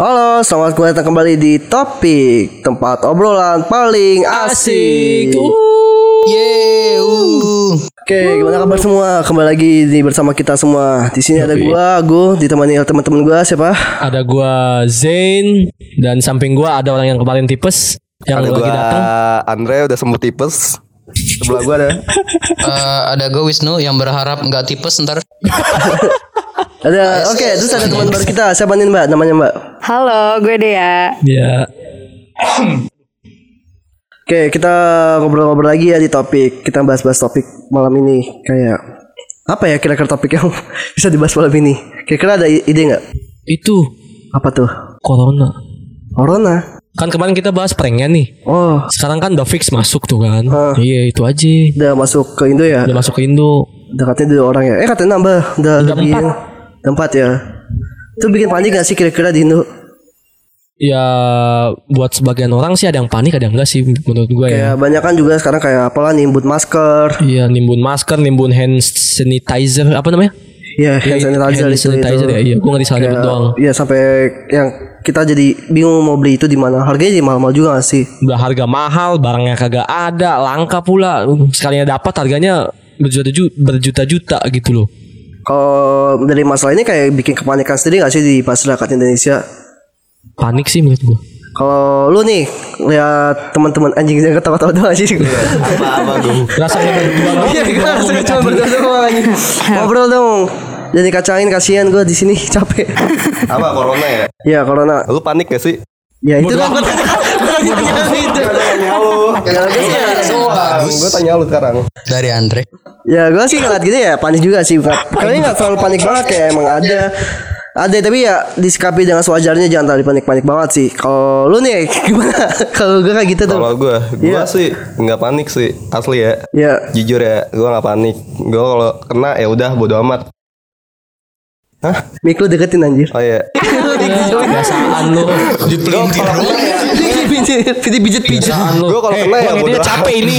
Halo, selamat datang kembali di Topik Tempat obrolan paling asik Yeay, uh. Oke, gimana kabar semua? Kembali lagi di bersama kita semua Di sini ada gua, Agu, ditemani oleh teman-teman gua Siapa? Ada gua Zain dan samping gua ada orang yang kemarin tipes yang Ada lagi gua datang. Andre udah sembuh tipes. Sebelah gua ada. Eh, ada gue Wisnu yang berharap nggak tipes ntar. Ada, oke, terus ada teman baru kita Siapa nih mbak? Namanya mbak? Halo, gue Dea. Ya, Oke, kita ngobrol-ngobrol lagi ya di topik Kita bahas-bahas topik malam ini Kayak Apa ya kira-kira topik yang bisa dibahas malam ini? Kira-kira ada ide nggak? itu Apa tuh? corona. Corona? Kan kemarin kita bahas pranknya nih. Oh, Sekarang kan udah fix masuk tuh kan. Ah. Iya, itu aja. udah masuk ke Indo ya? Udah masuk ke Indo. Udah katanya dua orang ya? Eh katanya nambah Udah, Udah lebih empat. Udah empat ya Itu bikin panik gak sih kira-kira di Indo? Ya buat sebagian orang sih ada yang panik, ada yang enggak sih menurut gua ya. Banyak kan juga sekarang kayak apalah nimbun masker Iya, nimbun masker, nimbun hand sanitizer, apa namanya? Ya hand sanitizer hand sanitizer itu. ya. Iya, gua nggak disalah nyebut doang. Iya sampai yang kita jadi bingung mau beli itu di mana Harganya jadi mahal-mahal juga gak sih? Udah harga mahal, barangnya kagak ada, langka pula. Sekalinya dapat harganya berjuta-juta, berjuta-juta gitu loh. Kalau dari masalah ini kayak bikin kepanikan sendiri gak sih di masyarakat Indonesia? Panik sih menurut gua. Kalau lu nih lihat teman-teman anjing yang ketawa-tawa doang sih. Apa gua? Rasanya berdua Iya, kita rasanya cuma berdua doang lagi. Ngobrol dong. Jadi kacangin kasihan gue di sini capek. Apa corona ya? Ya corona. Lu panik gak sih? Ya itu kan gue itu. Tanya lu. Ya gue sih Gue tanya lu sekarang. Dari Andre. ya gue sih ngeliat gitu ya panik juga sih. Kali nggak terlalu panik banget kayak emang ada ada tapi ya disikapi dengan sewajarnya jangan terlalu panik-panik banget sih. Kalau lu nih gimana? Kalau gue kayak gitu tuh. Kalau gua, Iya. gua sih nggak panik sih, asli ya. Ya. Jujur ya, gua nggak panik. Gua kalau kena ya udah bodo amat. Mik lu deketin anjir. Oh iya. Kebiasaan lu. Dipelintir dulu ya. Pijit pijit pijit. Lu. Gua kalau Eh, kena ya bodo capek ini.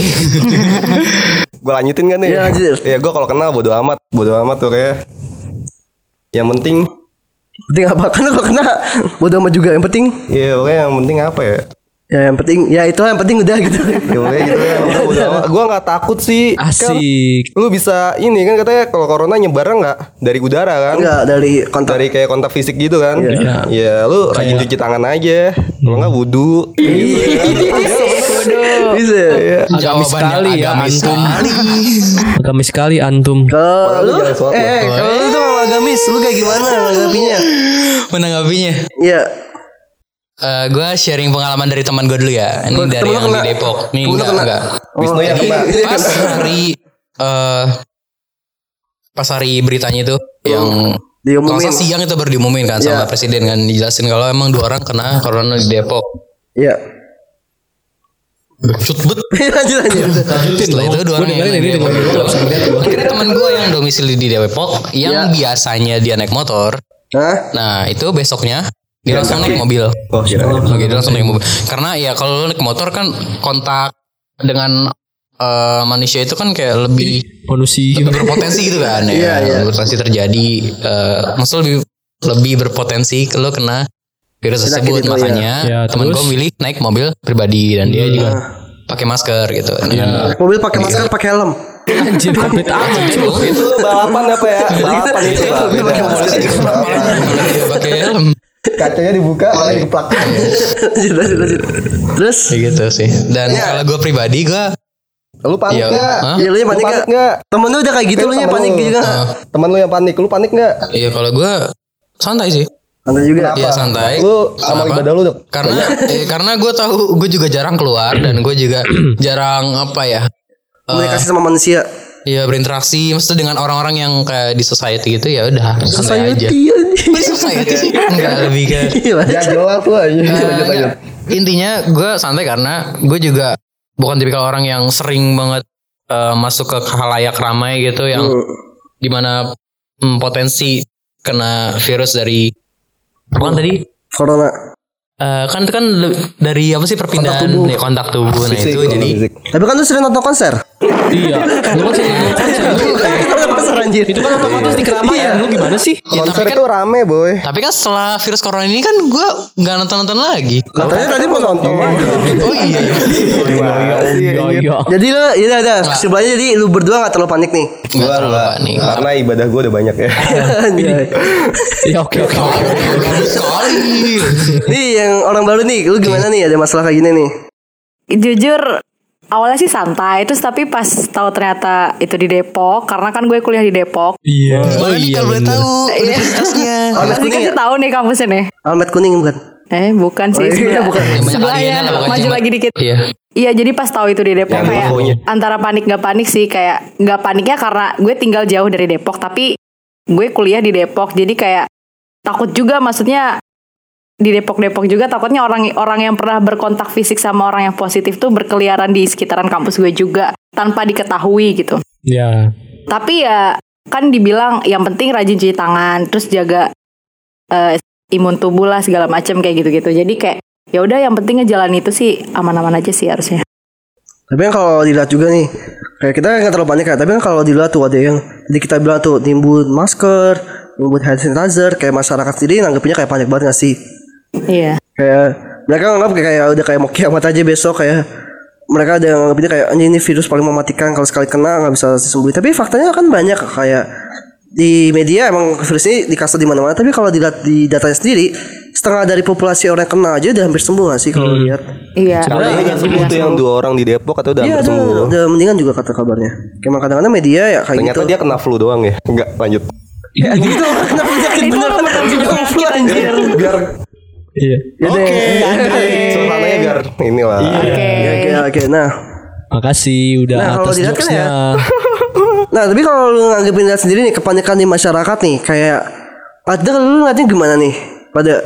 Gua lanjutin kan nih. Iya, lanjutin. Iya, gua kalau kena bodo amat, bodo amat tuh kayak. Yang penting, Penting apa? Karena kalau kena bodo amat juga. Yang penting ya pokoknya yang penting apa ya? Ya yang penting ya itu yang penting udah gitu. Ya pokoknya gitu ya. udah amat. Gua nggak takut sih. Kan Asik. lu bisa ini kan katanya kalau corona nyebar nggak dari udara kan? Enggak dari kontak. Dari kayak kontak fisik gitu kan? Iya. Ya lu rajin cuci tangan aja. Kalau nggak wudhu. Bisa. Agamis sekali ya antum. Agamis sekali antum. Kalau lu eh eh, kalau lu tuh agamis lu kayak gimana menanggapinya? Menanggapinya. Iya. Eh, gue sharing pengalaman dari teman gue dulu ya. Ini dari yang kena. di Depok. Nih enggak kena. enggak. Wisnu yang Jadi kena. pas hari eh pas hari beritanya itu yang Diumumin. Kalau siang itu baru diumumin kan Iya. sama presiden kan dijelasin kalau emang dua orang kena corona di Depok. Iya. Cut bet. lanjut lanjut. Setelah itu dua orang yang ngeliat gua. Akhirnya teman gue yang domisili di Depok yang Ya. biasanya dia naik motor. Hah? Nah itu besoknya dia langsung naik mobil. Oh, kira. Oke, dia langsung naik mobil. Karena ya kalau lu naik motor kan kontak dengan eh, manusia itu kan kayak lebih Polusi. lebih berpotensi gitu kan ya. Iya, iya. Berpotensi terjadi. eh maksudnya lebih lebih berpotensi kalau kena virus tersebut itu, makanya ya. Ya, teman gue milih naik mobil pribadi dan dia juga pakai masker gitu. Dan Mobil pakai masker pakai helm. Anjir komplit amat. Itu balapan apa ya? Balapan itu pakai helm. Kacanya dibuka, malah dikeplak. lanjut lanjut lanjut. Terus Kayak gitu sih. Dan kalau gue pribadi gue Lu panik Iya. nggak? Hah? ya lu yang panik panik nggak? Temen lu udah kayak gitu lu nya Temen panik juga. Temen lu yang panik, lu panik nggak? Iya kalau gue santai sih. Anda juga. Iya santai. Lu sama Kenapa? ibadah lu dong. Karena eh, karena gue tahu gue juga jarang keluar dan gue juga jarang apa ya. Komunikasi sama manusia. Iya berinteraksi maksudnya dengan orang-orang yang kayak di society gitu ya udah santai aja. Iya. Di society sih enggak lebih ke Ya jelas lu aja. Lanjut lanjut. enggak. Intinya gue santai karena gue juga bukan tipikal orang yang sering banget eh, masuk ke halayak ramai gitu yang di mana hmm, potensi kena virus dari apa kan tadi Corona. Eh, kan kan dari apa sih perpindahan tubuh. ya, kontak tubuh nah Fisik, itu jadi fisik. Tapi kan lu sering nonton konser. Iya. Lu kan sering nonton konser. Pasar anjir. Itu kan otomatis di keramaian. Lu gimana sih? Ya, Konser tapi, kan, itu rame boy. tapi kan setelah virus corona ini kan gue nggak nonton nonton lagi. Katanya tadi mau nonton. Oh iya. Iya, iya. Jadi lu ya udah kesimpulannya jadi lu berdua gak terlalu panik nih. Nggak enggak. panik. Karena ibadah gue udah banyak ya. Anjay. Ya oke oke oke. Nih yang orang baru nih, lu gimana nih ada masalah kayak gini nih? Jujur awalnya sih santai terus tapi pas tahu ternyata itu di Depok karena kan gue kuliah di Depok. Iya. Oh iya boleh tahu universitasnya. Almet Pasti kuning kasih tahu nih kampusnya nih. Almet kuning bukan? Eh bukan sih Oh, iya, sebelah, bukan. Sebelahnya maju lagi dikit. Iya. Iya jadi pas tahu itu di Depok Yang kayak antara panik gak panik sih kayak gak paniknya karena gue tinggal jauh dari Depok tapi gue kuliah di Depok jadi kayak takut juga maksudnya di Depok-Depok juga takutnya orang orang yang pernah berkontak fisik sama orang yang positif tuh berkeliaran di sekitaran kampus gue juga tanpa diketahui gitu. Iya. Tapi ya kan dibilang yang penting rajin cuci tangan terus jaga eh, imun tubuh lah segala macam kayak gitu-gitu. Jadi kayak ya udah yang penting ngejalan itu sih aman-aman aja sih harusnya. Tapi kan kalau dilihat juga nih, kayak kita nggak terlalu panik ya. Tapi kan kalau dilihat tuh ada yang tadi kita bilang tuh nimbun masker, nimbun hand sanitizer, kayak masyarakat sendiri nanggepinnya kayak panik banget gak sih? Iya. Kayak mereka nganggap kayak, kayak udah kayak mau kiamat aja besok kayak mereka ada yang nganggapinnya kayak "Anjing, ini virus paling mematikan kalau sekali kena nggak bisa disembuhin. Tapi faktanya kan banyak kayak di media emang virus ini dikasih di mana-mana. Tapi kalau dilihat di datanya sendiri setengah dari populasi orang yang kena aja udah hampir sembuh gak sih kalau lihat? Iya. Kalau ini kan sembuh tuh yang dua orang di Depok atau udah Iya hampir udah, sembuh. udah mendingan juga kata kabarnya. Kayak kadang-kadang media ya kayak Ternyata gitu. dia kena flu doang ya. Enggak, lanjut. Ya gitu. Kenapa penyakit Itu beneran? penyakit anjir. Biar Iya. Oke. Suasananya biar inilah. Oke. Ya, Oke oke. Nah, Makasih udah Nah, atas kan jokesnya. nah tapi kalau lu nganggepin lihat sendiri nih kepanikan di masyarakat nih kayak ada lu ngeliatnya gimana nih pada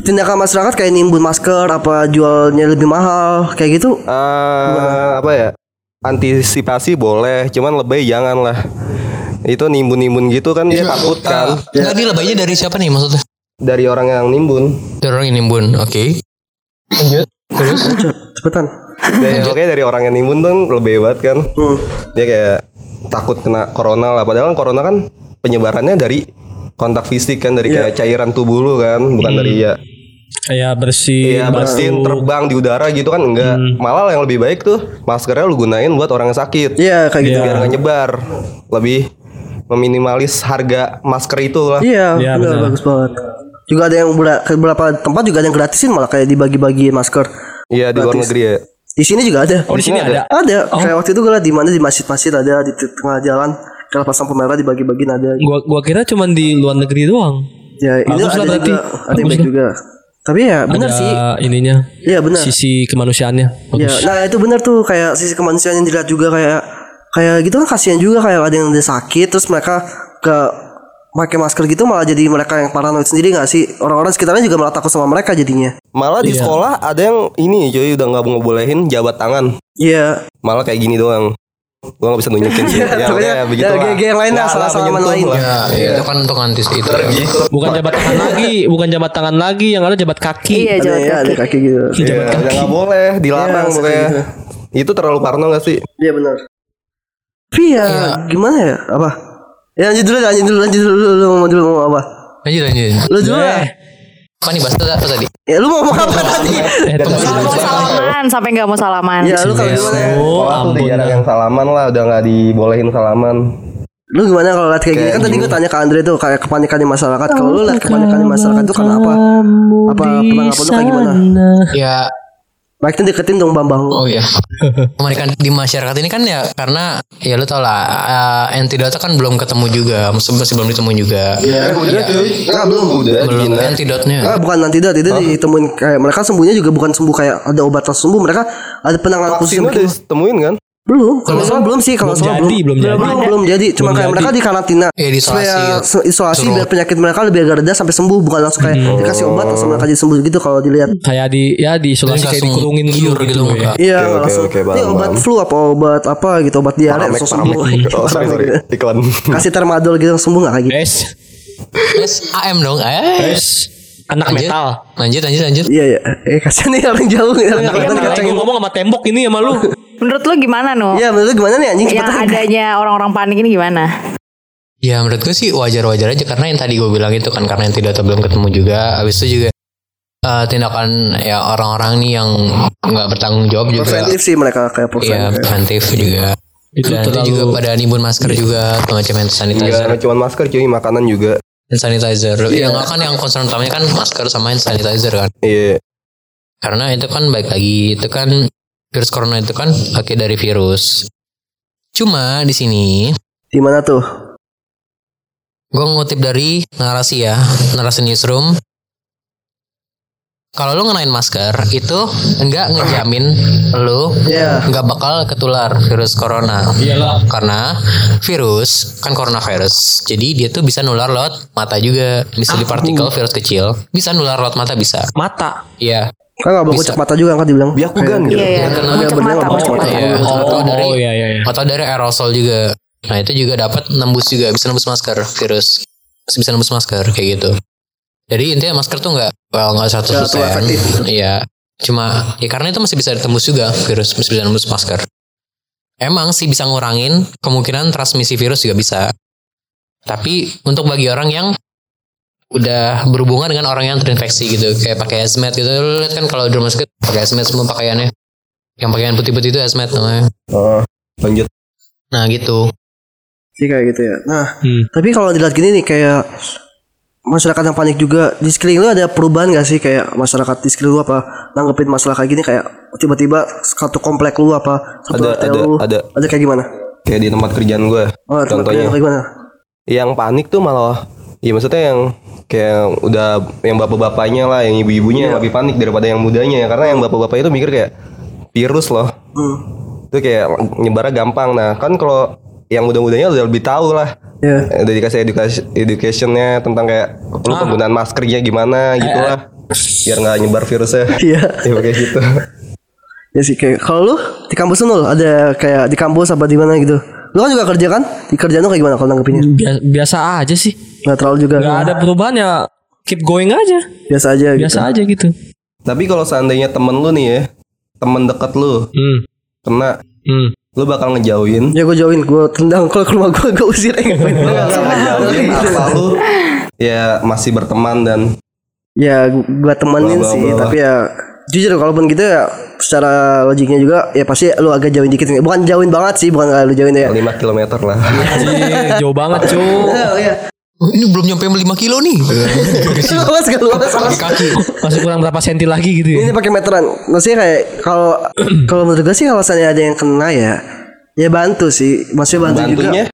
tindakan masyarakat kayak nimbun masker apa jualnya lebih mahal kayak gitu Eh, apa ya? Antisipasi boleh, cuman lebih jangan lah. Itu nimbun-nimbun gitu kan dia takut kan Enggak ini lebaynya dari siapa nih maksudnya? Dari orang yang nimbun. Dari orang yang nimbun. Oke. Lanjut. Terus cepetan Dari, oke dari orang yang nimbun tuh lebih banget kan. hmm. Dia kayak takut kena corona lah. Padahal kan corona kan penyebarannya dari kontak fisik kan dari kayak cairan tubuh lu kan, bukan dari ya Kayak bersih. Iya bersin terbang di udara gitu kan enggak. Malah yang lebih baik tuh maskernya lu gunain buat orang yang sakit. iya kayak gitu Biar nggak nyebar. Lebih meminimalis harga masker itu lah. iya Iya, benar, benar. bagus banget juga ada yang beberapa tempat juga ada yang gratisin malah kayak dibagi-bagi masker Iya di luar negeri ya. di sini juga ada Oh di sini ada. ada kayak waktu itu gue di mana di masjid-masjid ada di tengah jalan kalau pasang pemerah dibagi-bagiin ada Gua gua kira cuman di luar negeri doang. Ya ini ada juga, ada baik juga. Tapi ya benar Ada sih. ininya. Iya benar. Sisi kemanusiaannya. Ya, Bagus. nah itu benar tuh kayak sisi kemanusiaan yang dilihat juga kayak kayak gitu kan kasihan juga kayak ada yang udah sakit terus mereka ke pakai masker gitu malah jadi mereka yang paranoid sendiri gak sih orang-orang sekitarnya juga malah takut sama mereka jadinya Malah di sekolah ada yang ini cuy udah nggak ngebolehin jabat tangan. iya Malah kayak gini doang. Gua nggak bisa nunjukin sih. ya, udah, begitu ya, lah. yang lain lah, Nggak- salah-salaman nggak lain. Ya, itu kan untuk antis itu. Gitu. Bukan jabat tangan lagi, bukan jabat tangan lagi, yang ada jabat kaki. Iya jabat ya ada kaki. kaki gitu Iya, udah nggak boleh, dilarang Iya, pokoknya. Itu terlalu parno gak sih? iya benar tapi ya gimana ya apa ya lanjut dulu lanjut dulu lanjut dulu lu mau dulu mau apa Lanjut lanjut. lu dulu lah Eh, Apa nih bahas apa tadi? ya lu mau apa tadi eh, mau salaman sampai nggak mau salaman. ya lu kalau gimana Oh, ampun. jarang yang salaman lah, udah nggak dibolehin salaman. Lu gimana kalau lihat kayak gini? Kan tadi gue tanya ke Andre tuh kayak kepanikan di masyarakat. Kalau lu lihat kepanikan di masyarakat tuh kenapa? Apa penanggapan lu kayak gimana? Ya Baiknya deketin dong Bambang. Oh iya. Kemarikan di masyarakat ini kan ya karena ya lu tau lah uh, antidotnya kan belum ketemu juga, masih masih belum ditemu juga. Iya. Udah cuy. Nah, belum udah Belum Gina. antidotnya. Ah, bukan nanti dah, itu ditemuin kayak mereka sembuhnya juga bukan sembuh kayak ada obat langsung sembuh. Mereka ada penanganan khusus yang udah ditemuin kan? Belum. Kalau salah belum sih, kalau jadi, belum. belum jadi. belum, belum jadi. Cuma kayak mereka di karantina. Iya, di isolasi. Supaya se- isolasi Suruh. biar penyakit mereka lebih agak reda sampai sembuh, bukan langsung kayak dikasih obat langsung mereka jadi sembuh gitu kalau dilihat. Kayak di ya di isolasi kayak dikurungin dulu gitu, gitu, ya. Iya, Oke, oke, langsung. Ini obat flu apa obat apa gitu, obat diare langsung sembuh. Oh, sorry, sorry. Iklan. Kasih termadol gitu langsung sembuh gak kayak gitu? Es, Yes, AM dong. Es, anak Lanjut. metal. Lanjut lanjut lanjut. Iya iya. Eh kasihan nih orang jauh. Orang ngomong sama tembok ini sama lu. Menurut lu gimana no? Iya menurut lu gimana nih anjing Yang cepetan. adanya orang-orang panik ini gimana? Ya menurut gue sih wajar-wajar aja karena yang tadi gue bilang itu kan karena yang tidak atau belum ketemu juga. Habis itu juga eh, tindakan ya orang-orang nih yang nggak bertanggung jawab juga. Preventif sih mereka kayak Iya preventif. preventif juga. Itu Dan terlalu- juga pada nimbun masker juga macam hand sanitizer. cuma masker cuy, makanan juga. Hand sanitizer. Yang kan yang concern utamanya kan masker sama hand sanitizer kan. Iya. Karena itu kan baik lagi itu kan virus corona itu kan pakai dari virus. Cuma di sini Di mana tuh? gue ngutip dari narasi ya, narasi newsroom. Kalau lu ngenain masker itu enggak ngejamin lu Iya. nggak bakal ketular virus corona. Iyalah. Karena virus kan coronavirus. Jadi dia tuh bisa nular lewat mata juga. Bisa di partikel virus kecil. Bisa nular lewat mata bisa. Mata. Iya. Kan gak boleh Bisa. kucek mata juga kan dibilang. Biak bukan gitu. Iya iya. bener mata, nggak kucek boleh mata. Iya. Oh, dari oh, iya iya. iya. atau dari aerosol juga. Nah itu juga dapat nembus juga bisa nembus masker virus Masih bisa nembus masker kayak gitu. Jadi intinya masker tuh nggak well nggak seratus Nggak terlalu efektif. Iya. Cuma ya karena itu masih bisa ditembus juga virus masih bisa nembus masker. Emang sih bisa ngurangin kemungkinan transmisi virus juga bisa. Tapi untuk bagi orang yang udah berhubungan dengan orang yang terinfeksi gitu kayak pakai hazmat gitu lu lihat kan kalau di rumah sakit pakai hazmat semua pakaiannya yang pakaian putih-putih itu hazmat namanya Oh, lanjut. nah gitu Sih kayak gitu ya. Nah, Hmm. tapi kalau dilihat gini nih kayak masyarakat yang panik juga di sekeliling lu ada perubahan gak sih kayak masyarakat di sekeliling lu apa nanggepin masalah kayak gini kayak tiba-tiba satu komplek lu apa satu Ada, ada, lu ada. ada kayak gimana? Kayak di tempat kerjaan gue. Oh, tempat Contohnya kayak gimana? yang panik tuh malah Iya maksudnya yang kayak udah yang bapak-bapaknya lah, yang ibu-ibunya yang lebih panik daripada yang mudanya ya karena yang bapak-bapaknya itu mikir kayak virus loh. Hmm. Itu kayak nyebarnya gampang. Nah, kan kalau yang muda-mudanya udah lebih tahu lah. Ya. Udah dikasih edukasi educationnya tentang kayak lu penggunaan maskernya gimana gitu lah. Biar nggak nyebar virusnya. Iya. ya kayak gitu. Ya sih kayak kalau lu di kampus lu Nul, ada kayak di kampus apa di mana gitu. Lu kan juga kerja kan? Di kerjaan lu kayak gimana kalau nanggepinnya? Biasa, biasa aja sih. Gak terlalu juga. Gak ada perubahan ya. Keep going aja. Biasa aja gitu. Biasa aja gitu. Tapi kalau seandainya temen lu nih ya, temen deket lu Hmm. kena, Hmm. lu bakal ngejauhin Ya gue jauhin, gue tendang kalau ke rumah gue gue usir aja. lu gak bakal ngejauhin apa lu ya masih berteman dan ya gue temenin Blah, blah, sih, blah. tapi ya jujur kalaupun gitu ya secara logiknya juga ya pasti lu agak jauhin dikit bukan jauhin banget sih bukan lu jauhin ya 5 km lah. Anjing, jauh banget cu. oh iya Oh, ini belum nyampe 5 kilo nih. luas gak luas kaki. Masih kurang berapa senti lagi gitu ya. ini pakai meteran maksudnya kayak kalau kalau menurut gue sih kalau misalnya ada yang kena ya ya bantu sih maksudnya bantu Bantunya juga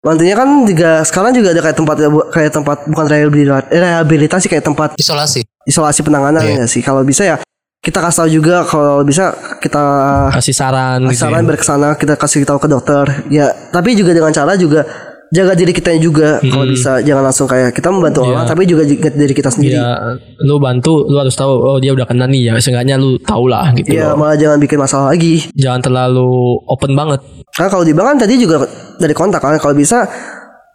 bantunya kan juga sekarang juga ada kayak tempat kayak tempat bukan rehabilitasi rehabilitasi kayak tempat Isolasi. isolasi penanganan Iya. ya sih kalau bisa ya kita kasih tahu juga kalau bisa kita Kasih saran gitu. saran ya. berkesana kita kasih tahu ke dokter ya tapi juga dengan cara juga jaga diri kita juga kalau bisa jangan langsung kayak kita membantu Iya. orang tapi juga jaga diri kita sendiri Ya, lu bantu, lu harus tahu. Oh dia udah kena nih ya. Seenggaknya lu tau lah gitu. ya loh. malah jangan bikin masalah lagi Jangan terlalu open banget. karena kalau dibilang kan tadi juga dari kontak kan kalau bisa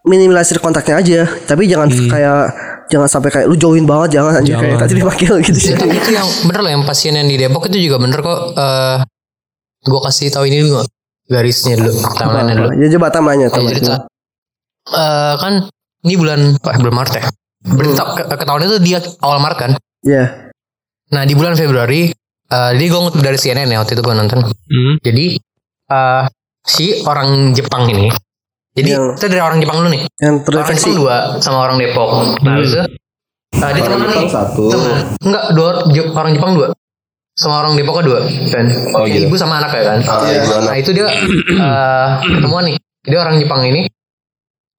minimalisir kontaknya aja tapi jangan kayak jangan sampai kayak lu jauhin banget jangan anjir kayak tadi dipanggil gitu sih Ya, tapi itu yang bener loh yang pasien yang di Depok itu juga bener kok. Eh gue kasih tahu ini dulu garisnya dulu, timeline dulu. ya coba tamanya Oh, Eh kan ini bulan eh, bulan Maret ya. Berita ke- ketahuan itu dia awal Maret kan. ya Nah di bulan Februari, eh jadi gue ngutip dari CNN ya waktu itu gue nonton. Hmm. Jadi eh si orang Jepang ini, jadi Yang- kita dari orang Jepang dulu nih. yang Orang terinfeksi Jepang dua sama orang Depok. Nah itu eh, dia temenan nih. satu. Temenan. Enggak dua orang Jepang dua sama orang Depok dua kan. Oh, gitu. Ibu sama anak ya kan. Ibu anak. Nah itu dia eh, ketemuan nih. Jadi orang Jepang ini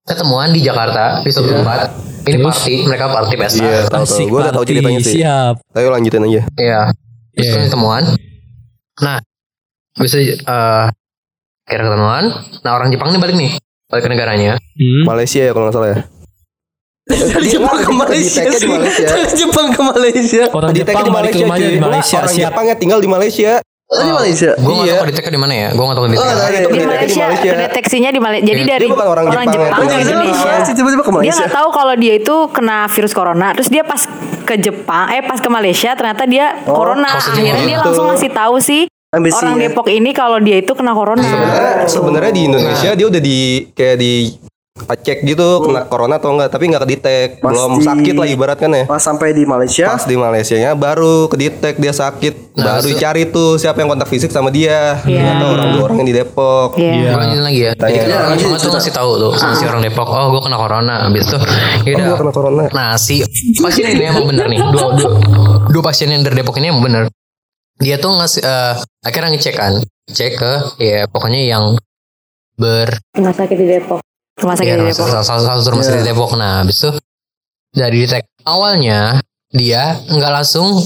ketemuan di Jakarta di suatu tempat. Ini party, mereka party pesta. Iya, tahu tahu. Gue udah tahu ceritanya sih. Siap. Ayo lanjutin aja. Iya. Terus Iya. kan ketemuan. Nah, bisa eh kira ketemuan. Nah orang Jepang ini balik nih, balik ke negaranya. Hmm. Malaysia ya kalau nggak salah ya. dari Jepang ke Malaysia. Dari Jepang ke Malaysia Orang Di Jepang balik ke rumahnya di Malaysia. Orang. Jepang yang tinggal di Malaysia. Oh, di Malaysia Gue nggak Iya. tahu kedeteknya di mana ya. Gue nggak tahu kedeteknya. Oh, Kedeteknya di Malaysia, Malaysia. kedeteksinya di Malaysia jadi Iya, dari dia bukan orang Jepang, Jepang ya. ke Dia Indonesia Malaysia tiba-tiba ke dia Malaysia nggak tahu kalau dia itu kena virus corona terus dia pas ke Jepang eh pas ke Malaysia ternyata dia corona positif akhirnya dia langsung ngasih tahu sih Ambisi orang ya. Depok ini kalau dia itu kena corona. Sebenarnya sebenarnya di Indonesia dia udah di kayak di cek gitu kena corona atau enggak tapi nggak kedetek belum Pasti. sakit lah ibarat kan ya Pas sampai di Malaysia pas di Malaysia nya baru kedetek dia sakit Nah, baru itu- cari tuh siapa yang kontak fisik sama dia Iya. atau orang dua orang yang di Depok Iya. Gue lanjutin lagi ya. Tanya. orang lanjut, Cuma tuh cerita. ngasih tahu tuh sama si orang Depok. Oh gue kena corona. Abis itu ya udah. gua kena corona. Nah si pasien ini emang bener nih. Dua, dua, dua pasien yang dari Depok ini emang bener. Dia tuh ngasih eh, akhirnya ngecek kan. Cek ke ya pokoknya yang ber Rumah sakit di Depok. Rumah sakit ya, di Depok. salah salah satu rumah sakit di Depok. Nah abis itu dari detek awalnya dia nggak langsung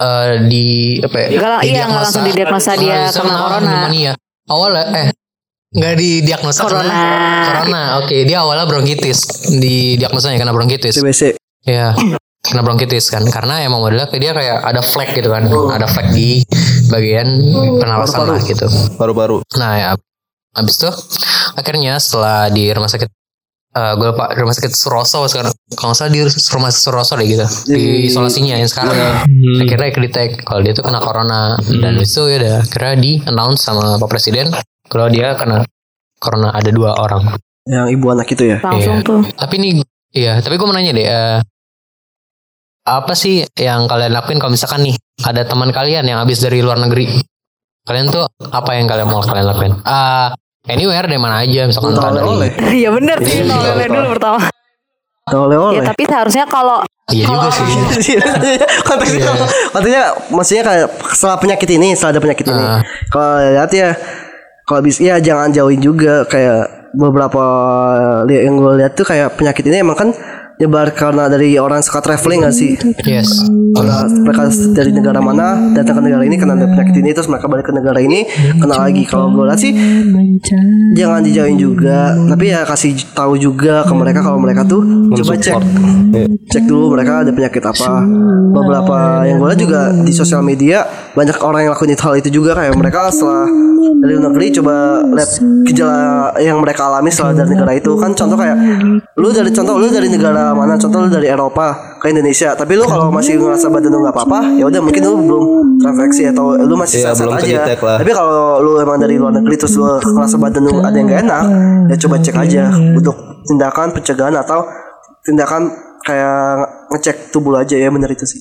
eh, di apa ya? Nggak- iya, nggak langsung didiagnosa dia oh, corona. pneumonia. Awalnya eh nggak didiagnosa Corona. kena corona. Oke, dia awalnya bronkitis. Di diagnosanya kena bronkitis. TBC Iya. Kena bronkitis kan karena emang modelnya kayak dia kayak ada flek gitu kan. Ada flek di bagian pernapasan lah gitu. baru-baru Nah ya abis itu akhirnya setelah di rumah sakit eh gue lupa rumah sakit Suroso sekarang. Kalau nggak salah di rumah sakit Suroso deh gitu di isolasinya yang sekarang. Akhirnya kedetek kalau dia tuh kena corona. Dan itu ya udah akhirnya di announce sama pak presiden kalau dia kena corona ada dua orang. Yang ibu anak itu ya. Langsung Iya. tuh. tapi nih iya tapi gue mau nanya deh eh, apa sih yang kalian lakuin kalau misalkan nih ada teman kalian yang habis dari luar negeri? Kalian tuh apa yang kalian mau kalian lakuin? Ah anywhere dari mana aja misalkan Entah dari. Iya bener sih. Iya, Nolnya betul. dulu pertama. Entah oleh-oleh. Ya tapi seharusnya kalau iya juga sih konteksnya konteksnya maksudnya kayak setelah penyakit ini setelah ada penyakit ini Ah. kalau lihat ya kalau bisa ya jangan jauhin juga kayak beberapa yang gue lihat tuh kayak penyakit ini emang kan nyebar karena dari orang suka traveling gak sih? Yes. Karena mereka dari negara mana datang ke negara ini kena ada penyakit ini terus mereka balik ke negara ini kena lagi. Kalau gue lihat sih jangan dijauhin juga. Tapi ya kasih tahu juga ke mereka kalau mereka tuh coba cek. Cek dulu mereka ada penyakit apa. Beberapa yang gue lihat juga di sosial media banyak orang yang lakuin hal itu juga. Kayak mereka setelah dari negeri coba lihat gejala yang mereka alami setelah dari negara itu. Kan contoh kayak lu dari contoh lu dari negara mana contoh lu dari Eropa ke Indonesia. Tapi lu kalau masih ngerasa badan lu nggak apa-apa ya udah mungkin lu belum terinfeksi atau lu masih Iya, sehat belum aja. lah. tapi kalau lu emang dari luar negeri terus lu ngerasa badan lu ada yang gak enak ya coba cek aja. untuk tindakan pencegahan atau tindakan kayak ngecek tubuh aja. Ya bener itu sih.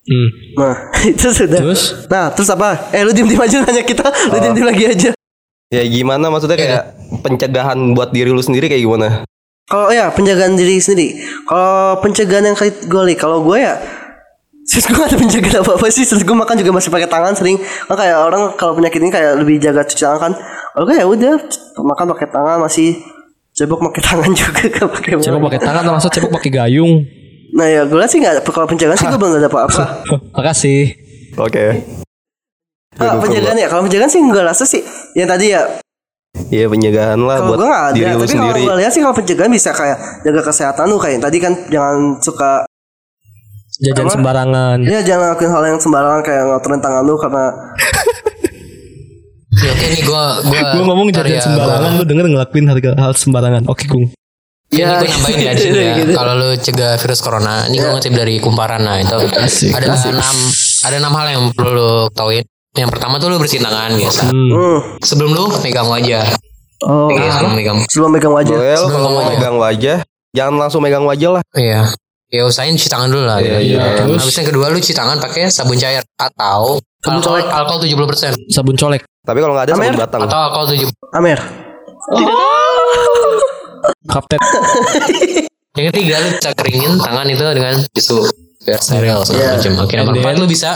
Hmm. nah itu sudah. Terus? nah terus apa? Eh lu diem diem aja nanya kita. Lu diem diem lagi aja. Ya gimana? Maksudnya kayak pencegahan buat diri lu sendiri kayak gimana kalau ya penjagaan diri sendiri. Kalau pencegahan yang gue nih kalau gue ya Terus gue gak ada penjagaan apa-apa sih. Terus gue makan juga masih pakai tangan sering. Kan kayak orang kalau penyakit ini kayak lebih jaga cuci tangan kan. Kalau gue ya udah makan pakai tangan masih cebok pakai tangan juga gak pakai Cebok pakai tangan termasuk cebok pakai gayung. Nah ya gue sih gak ada Kalau penjagaan sih gue belum ada apa-apa. Makasih. oke. Ah, Penjagaan ya Kalau penjagaan sih gue rasa sih. Yang tadi ya Iya pencegahan lah Kalau buat gue gak ada diri lu Tapi kalau sendiri gue lihat sih Kalau penjagaan bisa kayak Jaga kesehatan lu Kayak tadi kan Jangan suka Jajan Apa? sembarangan. Ya jangan lakuin hal yang sembarangan Kayak ngotorin tangan lu Karena ya, oke nih gue gue Gue ngomong jajan sembarangan, lu denger ngelakuin harga hal sembarangan. Oke, Kung. Ya, Ya, gue nambahin ya di sini ya. gitu. Kalau lu cegah virus corona, ini gue ngutip dari kumparan nah itu Asik. ada enam ada enam hal yang perlu lu tauin. Yang pertama tuh lu bersihin tangan biasa. Hmm. hmm. Sebelum lu megang wajah. Oh Iya, sebelum megang. Sebelum megang wajah Boleh lu Sebelum kalau mau megang wajah Jangan langsung megang wajah lah Iya. Ya usahain cuci tangan dulu lah. Iya, gitu. iya. Nah, Habis yang kedua lu cuci tangan pakai sabun cair atau Sabun alkohol, colek. alkohol 70% Sabun colek. Tapi kalau nggak ada Amer? sabun batang atau alkohol 70 Amer Kapten. Yang ketiga lu bisa keringin tangan itu dengan tisu biar steril segala macam. Oke, nomor empat lu bisa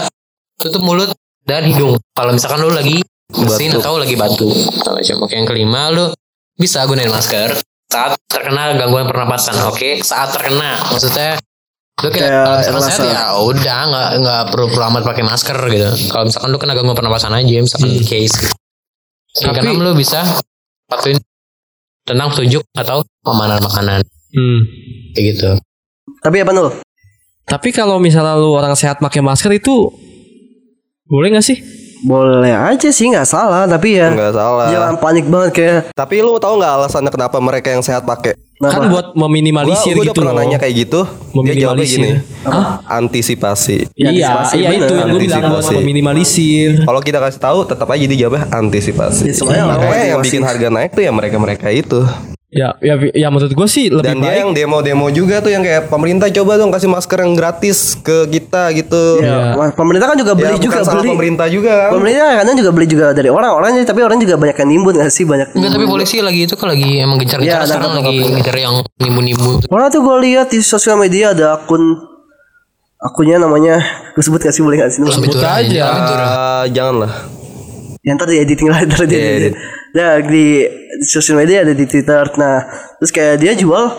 tutup mulut dan hidung. Kalau misalkan lu lagi bersin atau lagi batu. Segala macam. Oke, yang kelima lu bisa gunain masker saat terkena gangguan pernapasan. Oke, saat terkena maksudnya lu kayak Kayak kalau misalkan rasa- sehat ya udah nggak nggak perlu perlu amat pakai masker gitu. Kalau misalkan lu kena gangguan pernapasan aja, misalkan case. Gitu. Yang Tapi- keenam lu bisa lakuin tentang petunjuk atau pemanan makanan Hmm. kayak gitu. Tapi apa nul Tapi kalau misalnya lu orang sehat pakai masker itu boleh gak sih? boleh aja sih nggak salah tapi ya Nggak salah. jangan panik banget kayak Tapi lu tahu nggak alasannya kenapa mereka yang sehat pakai? Kan buat Gua, meminimalisir gua udah gitu pernah loh. nanya kayak gitu. Dia jawabnya gini. Meminimalisir. Antisipasi. Iya, antisipasi, iya itu yang gue bilang buat meminimalisir. Kalau kita kasih tahu tetap aja dia jawabnya antisipasi. Ya, Makanya yang bikin harga naik tuh ya mereka-mereka itu. Ya, ya, ya menurut gue sih lebih Dan dia baik. yang demo-demo juga tuh yang kayak pemerintah coba dong kasih masker yang gratis ke kita gitu. ya, pemerintah kan juga Ya, beli bukan juga beli pemerintah juga kan. pemerintah kadang juga beli juga dari orang-orang tapi orang juga banyak yang nimbun gak sih banyak Enggak tapi polisi lagi itu kan lagi emang gencar-gencar Iya, sekarang lagi ngejar yang nimu-nimu. Orang tuh gue lihat di sosial media ada akun akunnya namanya gue sebut gak sih boleh gak sih Sebut aja. Ah, janganlah. yang tadi editing lah ntar di Iya. Nah di, sosial media ada di Twitter. Nah terus kayak dia jual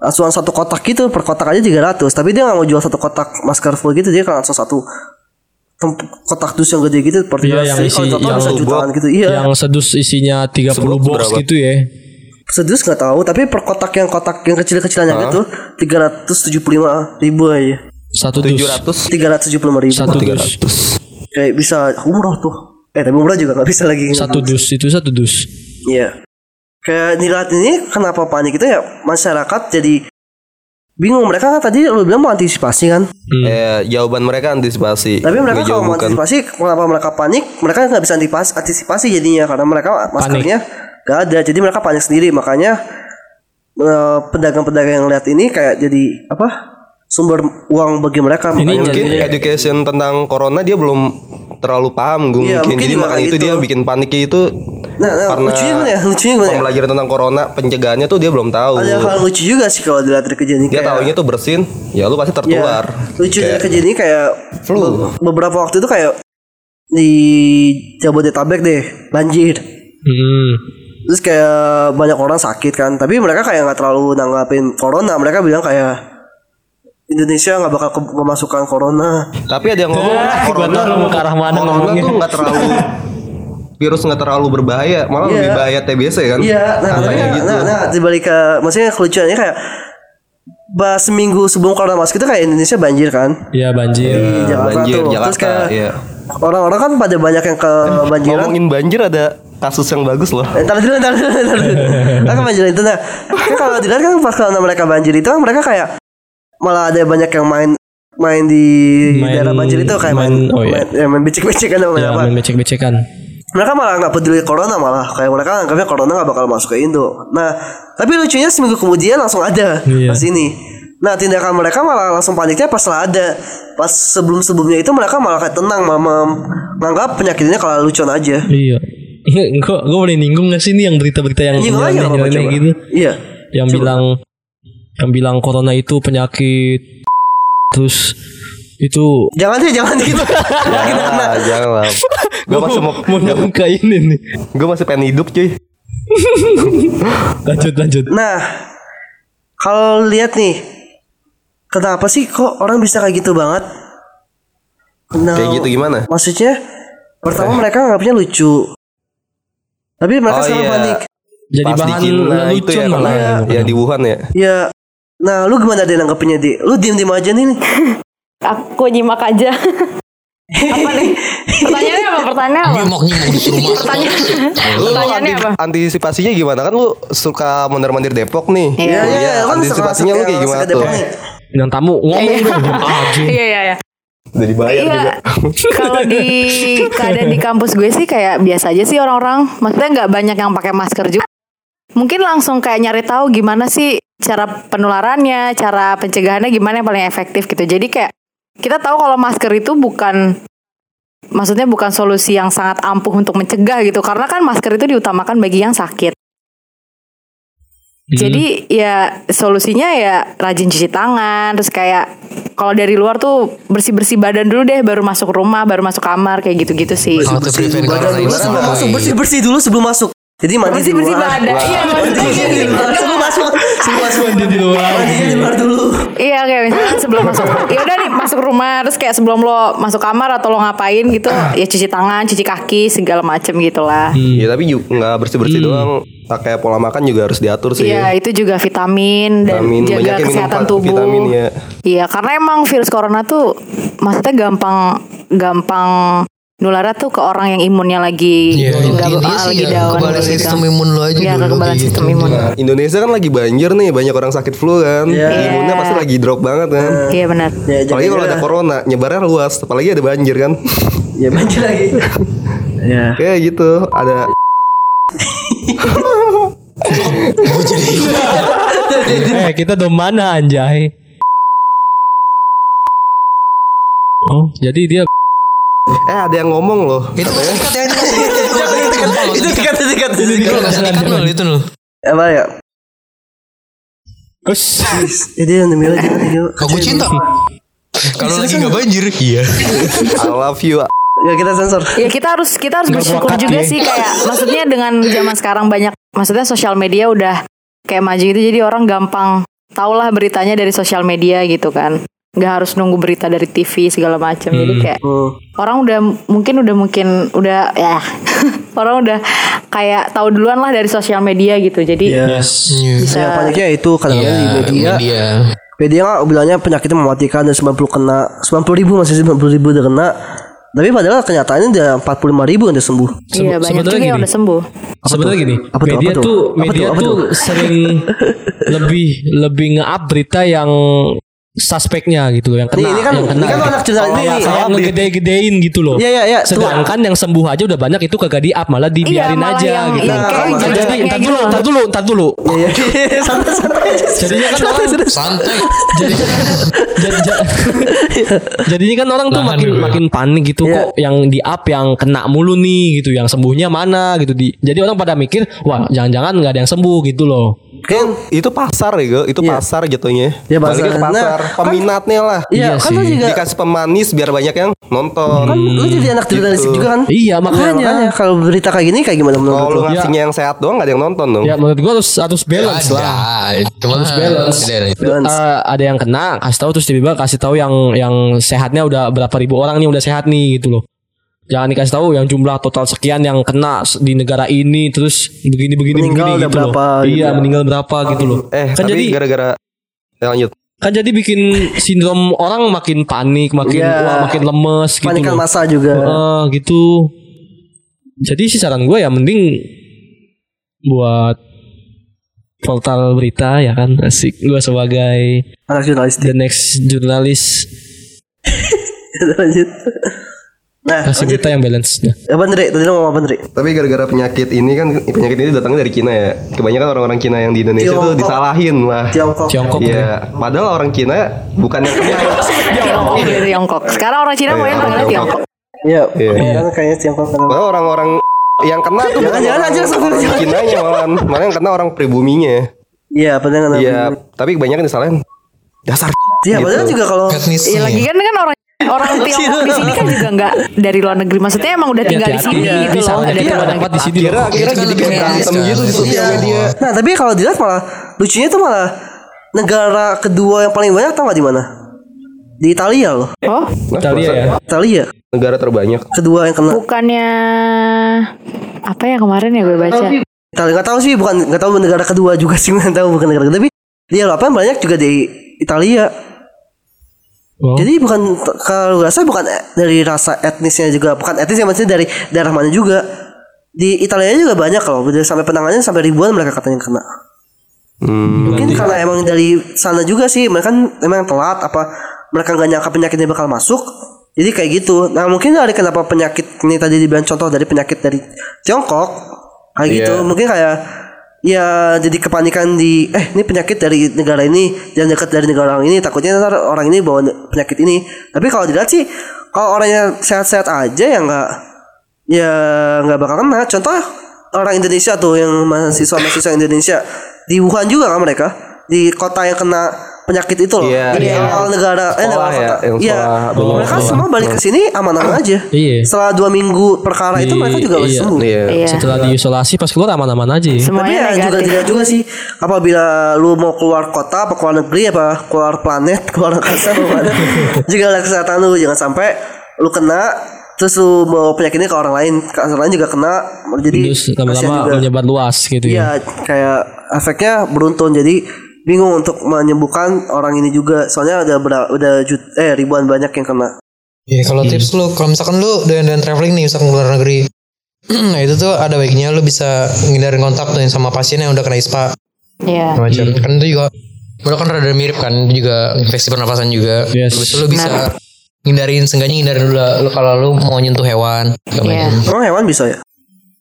langsung satu kotak gitu per kotak aja 300 tapi dia nggak mau jual satu kotak masker full gitu dia kan langsung satu kotak dus yang gede gitu per Iya, yang isi- total yang bisa jutaan gitu iya Yang sedus isinya 30 Sebelum box berapa? gitu ya. sedus nggak tahu tapi per kotak yang kotak yang kecil-kecilannya gitu 375 ribu aja Satu dus. 700 375 ribu Satu dus. kayak bisa umroh tuh eh tapi umroh juga nggak bisa lagi Satu dus itu satu dus. Iya. Kayak dilihat ini kenapa panik itu ya masyarakat jadi bingung. Mereka kan tadi lu bilang mau antisipasi kan? Eh, jawaban mereka antisipasi. tapi mereka Nggak kalau mau antisipasi kenapa mereka panik? Mereka nggak bisa antisipasi, antisipasi jadinya karena mereka maskernya nggak ada. Jadi mereka panik sendiri. Makanya eh, pedagang-pedagang yang lihat ini kayak jadi apa sumber uang bagi mereka. Ini Mungkin jadi- education tentang corona dia belum terlalu paham gue Iya, mungkin. mungkin Jadi makanya itu gitu. dia bikin paniknya itu nah, nah karena lucunya gimana ya lucunya gimana ya pembelajaran tentang corona pencegahannya tuh dia belum tahu. ada hal lucu juga sih kalau dilihat dari kejadian ini Dia kayak- taunya tuh bersin, ya lu pasti tertular. Lucu dari Kayak kejadian ini kayak flu. be- beberapa waktu itu kayak di Jabodetabek deh banjir. Hmm. Terus kayak banyak orang sakit kan, tapi mereka kayak nggak terlalu nanggapin corona. Mereka bilang kayak Indonesia nggak bakal ke- memasukkan corona. Tapi ada yang ngomong corona, tahu lu mau ke arah mana corona tuh nggak terlalu virus nggak terlalu berbahaya, malah Iya. lebih bahaya TBC kan? Iya, nah, tapi, Katanya gitu. nah, nah, dibalik ke, maksudnya kelucuannya kayak bah seminggu sebelum corona masuk itu kayak Indonesia banjir kan Iya banjir. di Jakarta banjir tuh. Terus Jakarta, kayak iya. orang-orang kan pada banyak yang kebanjiran. Ngomongin banjir ada kasus yang bagus loh. Eh, Ntar dulu, ntar dulu, ntar dulu. Kan banjir itu nah. Kan kalau dilihat kan pas kalau mereka banjir itu kan mereka kayak malah ada banyak yang main main di Main- daerah banjir itu kayak main main- oh iya. main, ya, main becek-becek kan namanya Ya, apa. main becek-becekan. Mereka malah nggak peduli corona malah kayak mereka anggapnya corona nggak bakal masuk ke Indo. Nah, tapi lucunya seminggu kemudian langsung ada Iya. pas ini. Nah, tindakan mereka malah langsung paniknya pas lah ada. Pas sebelum-sebelumnya itu mereka malah kayak tenang, mama menganggap penyakit ini kalau lucuan aja. Iya. Gue gue boleh ninggung gak sih ini yang berita-berita yang nyeleneh coba. gitu? Iya. Yang Coba. bilang yang bilang corona itu penyakit terus itu Jangan deh, jangan gitu. Ah, jangan lah. Gue masih mau, mau ini nih. gue masih pengen hidup cuy. Lanjut lanjut. Nah, kalau lihat nih, kenapa sih kok orang bisa kayak gitu banget? Nah, Kayak gitu gimana? Maksudnya, pertama mereka nganggapnya lucu, tapi mereka Oh, sekarang iya. panik. Jadi Pas di bahan lelucon ya, malah. karena ya di Wuhan ya. Ya, nah lu gimana deh nanggepinnya di? Lu diem diem aja nih. Aku nyimak aja. apa nih? Pertanyaannya apa? Pertanyaannya apa? Disuruh masuk. Pertanyaan, Lu pertanyaannya anti- apa? antisipasinya gimana kan lu suka mondar-mandir Depok nih. Iya, iya, kan antisipasinya lu kayak gimana Depok tuh? nih. Bintang tamu ngomong dong diem aja. Iya iya iya. Udah dibayar Iya, juga. kalau di keadaan di kampus gue sih kayak biasa aja sih orang-orang. Maksudnya nggak banyak yang pakai masker juga. Mungkin langsung kayak nyari tahu gimana sih cara penularannya, cara pencegahannya gimana yang paling efektif gitu. Jadi kayak kita tahu kalau masker itu bukan maksudnya bukan solusi yang sangat ampuh untuk mencegah gitu. Karena kan masker itu diutamakan bagi yang sakit. Jadi ya solusinya ya rajin cuci tangan terus kayak kalau dari luar tuh bersih-bersih badan dulu deh baru masuk rumah, baru masuk kamar kayak gitu-gitu sih. Badan corona dulu sebelum masuk, bersih bersih dulu sebelum masuk. Jadi mandi di Bersih-bersih luar. badan. Iya, Mandi di luar sebelum masuk. Sebelum masuk. Mandi di luar. Mandi di luar dulu. Iya kayak misalnya sebelum masuk ya udah nih masuk rumah terus kayak sebelum lo masuk kamar atau lo ngapain gitu ya cuci tangan, cuci kaki segala macem gitulah. Iya tapi ju- nggak bersih-bersih doang. Pakai pola makan juga harus diatur sih. Iya itu juga vitamin dan Vitamin, jaga kesehatan tubuh. vitamin, ya. Iya karena emang virus corona tuh maksudnya gampang gampang nularnya tuh ke orang yang imunnya lagi Iya, nggak intinya ah, sih lagi ya, down kebalik gitu. sistem imun lo aja Iya, dulu kekebalan kayak sistem gitu. imun. Nah, Indonesia kan lagi banjir nih, banyak orang sakit flu kan. Imunnya pasti lagi drop banget kan. Iya benar. Ya, Apalagi kalau ada corona, nyebarnya luas, apalagi ada banjir kan. Ya banjir lagi. ya. Kayak gitu, ada eh kita do mana anjay? Oh, jadi dia eh ada yang ngomong loh. Itu sikat ya itu. Itu sikat itu sikat itu Itu sikat. nggak sikat lo itu lo. Apa ya? Us. Jadi yang demi itu. Aku cinta. Kalau lagi nggak banjir, iya. I love you. Ya kita sensor. Ya kita harus kita harus bersyukur juga ya. sih kayak maksudnya dengan zaman sekarang banyak maksudnya sosial media udah kayak maju gitu jadi orang gampang tahulah beritanya dari sosial media gitu kan nggak harus nunggu berita dari TV segala macam jadi kayak Hmm. orang udah mungkin udah mungkin udah ya orang udah kayak tahu duluan lah dari sosial media gitu jadi Ya. Yes. bisa Ya paniknya itu kadang-kadang di Iya, media. media. Media nggak bilangnya penyakitnya mematikan dan 90 kena 90 ribu masih 90 ribu udah kena. Tapi padahal kenyataannya udah 45 ribu yang udah sembuh. iya banyak sebenarnya juga yang gini. udah sembuh Sebenarnya gini, Apa tuh? media Apa tuh? tuh, Apa media tuh? Apa tuh, tuh? sering lebih lebih nge-up berita yang suspeknya gitu yang kena ini kan- yang kena ini kan gitu. anak jurnalis Kayak- ini. kayak ngegede-gedein gitu loh. Iya, iya, iya. Tuh. Sedangkan yang sembuh aja udah banyak itu kagak di up malah dibiarin malah aja yang- gitu. Nah, gitu, jadi entar gitu. dulu, entar dulu, entar dulu. Iya iya. Santai-santai aja. Jadinya kan orang Santai. jadi jadi, jadi- jadinya kan orang tuh makin dulu. makin panik gitu Iya. kok yang di up yang kena mulu nih gitu yang sembuhnya mana gitu di jadi orang pada mikir wah jangan-jangan nggak ada yang sembuh gitu loh Kan Itu pasar ya. Itu Iya. pasar jatuhnya. Iya, pasar. Baliknya ke pasar. Nah, Peminatnya lah. Iya, Iya kan lu sih. juga Dikasih pemanis biar banyak yang nonton. kan lu jadi anak jurnalistik juga kan? iya Ya, makanya kalau berita kayak gini kayak gimana menurut Kalau lu? ngasihnya yang sehat doang gak ada yang nonton dong. ya menurut gua harus harus balance lah Ada. Cuma balance. Ada, ada. Balance. Eh, ada yang kena kasih tahu terus tiba-tiba kasih tahu yang yang sehatnya udah berapa ribu orang nih udah sehat nih gitu loh jangan dikasih tahu yang jumlah total sekian yang kena di negara ini terus begini begini Meninggal begini gitu loh berapa gitu iya ya. meninggal berapa gitu loh Eh, kan tapi jadi gara-gara ya, lanjut. kan jadi bikin sindrom orang makin panik makin Iya. wah, makin lemes gitu Panikan loh. masa juga. Eh, gitu jadi sih saran gue ya mending buat portal berita ya kan asik gue sebagai Anak jurnalistik. the next jurnalis Lanjut. Nah, kasih berita yang balance nya Apa Ndre? Tadi lo ngomong apa Ndre? Tapi gara-gara penyakit ini kan penyakit ini datangnya dari Cina ya. Kebanyakan orang-orang Cina yang di Indonesia tuh Tiongkok. disalahin lah. Tiongkok. Tiongkok Iya, padahal orang Cina bukan yang kena. Tiongkok dari Tiongkok sekarang orang Cina mau yang panggilnya Tiongkok Iya. Iya. Kayaknya Tiongkok. Padahal orang-orang yang kena tuh Jangan, jangan aja, sampai jangan. Cinanya malah malah yang kena orang pribuminya. Iya, padahal. Iya, tapi kebanyakan disalahin dasar. Iya, padahal gitu. juga kalau Iya lagi kan kan orang orang Tiongkok di sini kan juga nggak dari luar negeri maksudnya emang udah tinggal di hati-hati. sini gitu bisa loh luar dapat negeri. di sini Kira kira jadi kayak berantem gitu di sosial Iya. media. Nah, tapi kalau dilihat malah lucunya tuh malah negara kedua yang paling banyak tau gak di mana? Di Italia loh. Oh Italia ya Italia Negara terbanyak. kedua yang kena. bukannya apa ya kemarin ya gue baca Italia nggak tahu sih, bukan nggak tahu negara kedua juga sih nggak tahu bukan negara kedua. Tapi dia apa banyak juga di Italia. Oh. Jadi bukan kalau rasa bukan e- dari rasa etnisnya juga, bukan etnisnya maksudnya dari daerah mana juga. Di Italia juga banyak kalau udah sampai penanganannya sampai ribuan mereka katanya kena. Hmm. Mungkin karena emang dari sana juga sih mereka kan emang telat apa mereka nggak nyangka penyakitnya bakal masuk. Jadi kayak gitu. Nah mungkin dari kenapa penyakit ini tadi dibilang contoh dari penyakit dari Tiongkok kayak gitu. Iya. Mungkin kayak ya jadi kepanikan di eh ini penyakit dari negara ini jangan dekat dari negara orang ini takutnya ntar orang ini bawa penyakit ini. Tapi kalau dilihat sih kalau orangnya sehat-sehat aja ya nggak ya nggak bakal kena. Contoh orang Indonesia tuh yang mahasiswa-mahasiswa Indonesia di Wuhan juga kan mereka di kota yang kena penyakit itu loh. Iya, di iya. awal negara eh Sekolah ya, yang Iya. sekolah benar. mereka semua balik ke sini aman-aman aja. Iya. Setelah dua minggu perkara itu Di- mereka juga iya. sembuh. Iya. iya setelah diisolasi pas keluar aman-aman aja ya. Tapi semuanya ya juga tidak juga sih apabila lu mau keluar kota apa keluar negeri apa keluar planet keluar angkasa apa mana jaga kesehatan lu jangan sampai lu kena terus lu bawa penyakitnya ke orang lain ke orang lain juga kena jadi lama-lama juga. menyebar luas gitu Iya ya kayak efeknya beruntun jadi bingung untuk menyembuhkan orang ini juga soalnya udah ber- udah jut, eh ribuan banyak yang kena Ya kalau tips lu kalau misalkan lu dan dan traveling nih misalkan ke luar negeri. nah itu tuh ada baiknya lu bisa ngindarin kontak tuh sama pasien yang udah kena ISPA Iya. macam kan itu juga Lu kan rada mirip kan juga infeksi pernapasan juga. Yes. Terus lu bisa hindarin sengganya hindarin dulu kalau lu mau nyentuh hewan. Iya. Emang hewan bisa ya?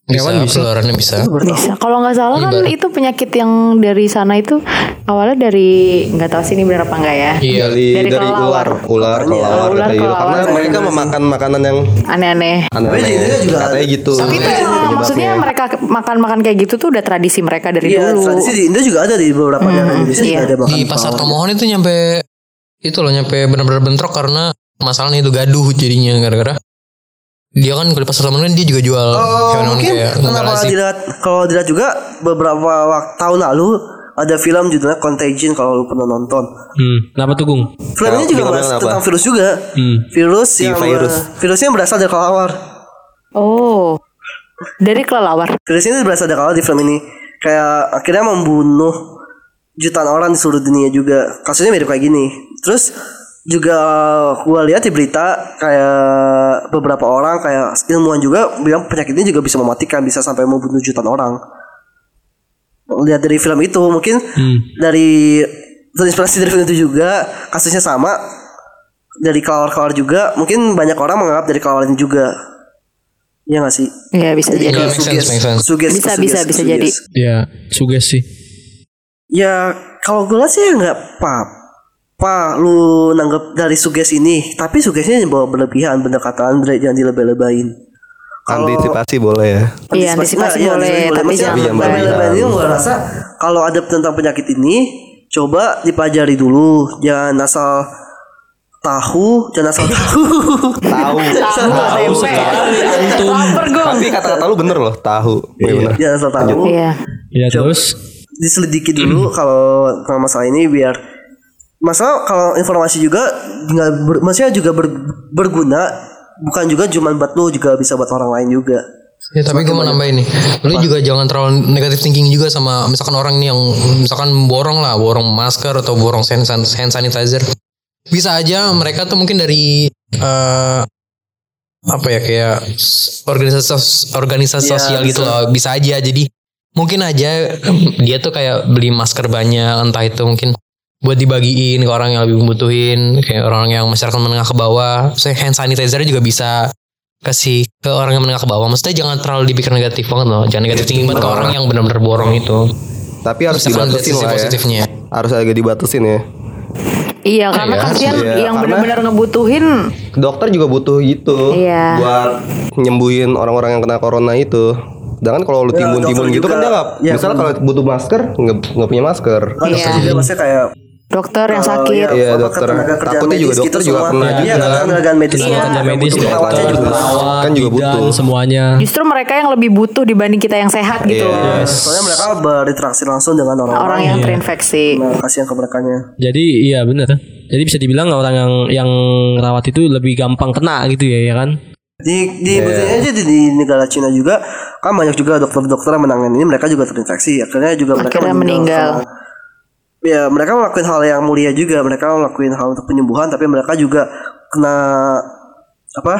Bisa, Hewan bisa. penularannya bisa. Bisa. Kalau nggak salah kan Ibarat. itu penyakit yang dari sana itu awalnya dari nggak tahu sih ini benar apa enggak ya. Iya. dari Dari dari, kelelawar. ular ular kelelawar ular, kayak gitu karena mereka memakan makanan yang Aneh-aneh. Tapi di aneh Indonesia juga katanya gitu Tapi itu penyebabnya. maksudnya mereka makan-makan kayak gitu tuh udah tradisi mereka dari Iya, dulu. tradisi di Indo juga ada di beberapa daerah Indonesia iya. ada makan Di pasar. Tomohon itu nyampe itu loh nyampe benar-benar bentrok karena masalahnya itu gaduh jadinya gara-gara dia kan kalau di pasar Tomohon kan dia juga jual Oh, hewan-hewan mungkin kayak kenapa dilihat kalau dilihat juga beberapa waktu tahun lalu ada film judulnya Contagion kalau lu pernah nonton. Hmm, kenapa tuh Gung? Film ini Nah, juga filmnya bahas tentang virus juga. Hmm. Virus Si yang virus. virusnya berasal dari kelelawar. Oh. Dari kelelawar. Virus ini berasal dari kelelawar di film ini. Kayak akhirnya membunuh jutaan orang di seluruh dunia juga. Kasusnya mirip kayak gini. Terus juga gua lihat di berita kayak beberapa orang kayak ilmuwan juga bilang penyakit ini juga bisa mematikan, bisa sampai membunuh jutaan orang. Lihat dari film itu mungkin dari terinspirasi dari film itu juga kasusnya sama dari kelawar-kelawar juga mungkin banyak orang menganggap dari kelawar ini juga Iya gak sih? Iya bisa Jadi jadi. Iya, ke make sense, suges- make sense. suges- Bisa, suges- bisa, bisa jadi. Ya, suges sih. Ya kalau gue lihat sih ya nggak apa-apa lu nanggap dari suges ini, tapi sugesnya bawa berlebihan, bener kata Andre jangan dilebay-lebayin. Kalau- antisipasi boleh ya Iya, antisipasi iya, boleh, tapi Maksudnya jangan lebay. lebay-lebayin ini gue rasa kalau ada tentang penyakit ini coba dipelajari dulu, jangan asal tahu, jangan asal tahu. tahu Tahu sekali, antum. Lapar gue. tapi kata-kata lu bener loh tahu Iya bener. jangan asal tahu. Iya. Ya terus diselidiki dulu kalau masalah ini biar masalah kalau informasi juga nggak ber- maksudnya juga ber- berguna bukan juga cuma buat lu juga bisa buat orang lain juga. Ya tapi gue mau nambahin nih. Lu juga jangan terlalu negatif thinking juga sama Misalkan orang nih yang Misalkan borong lah Borong masker atau borong hand, san- hand sanitizer. Bisa aja mereka tuh mungkin dari eh Apa ya kayak Organisasi organisasi Iya, sosial gitu loh. Bisa aja. Jadi Mungkin aja Dia tuh kayak beli masker banyak Entah itu mungkin buat dibagiin ke orang yang lebih membutuhin kayak orang yang masyarakat menengah ke bawah. Saya hand sanitizer juga bisa kasih ke orang yang menengah ke bawah. Maksudnya jangan terlalu dipikir negatif banget loh. Jangan negatif thinking banget ke orang yang benar-benar borong itu. Tapi harus dibatasin lah ya. positifnya. Harus agak dibatasin ya. Iya, karena Iya, kasihan iya, yang benar-benar ngebutuhin. dokter juga butuh gitu Iya. buat nyembuhin orang-orang yang kena corona itu. Sedangkan kalau lu Ya, timbun-timbun dokter gitu kan dia nggak ya, misalnya kalau butuh masker nggak punya masker. Kan Iya. juga maksudnya kayak Dokter yang kalau sakit. ya, Iya, apa, dokter. Takutnya juga dokter gitu juga semua. kena Iya, juga. ketenaga kerjaan medis Iya. tenaga medis, dokter, juga. Kan juga butuh. semuanya. Justru mereka yang lebih butuh dibanding kita yang sehat gitu Iya. loh. soalnya mereka berinteraksi langsung dengan orang-orang Orang yang terinfeksi. Nah, kasihan ke mereka Jadi iya bener. Jadi bisa dibilang orang yang yang rawat itu lebih gampang kena gitu ya, ya kan? di di buktinya aja di, di negara Cina juga kan banyak juga dokter-dokter yang menangani ini mereka juga terinfeksi akhirnya juga mereka Akhirnya meninggal. karena- ya mereka ngelakuin hal yang mulia juga mereka ngelakuin hal untuk penyembuhan tapi mereka juga kena apa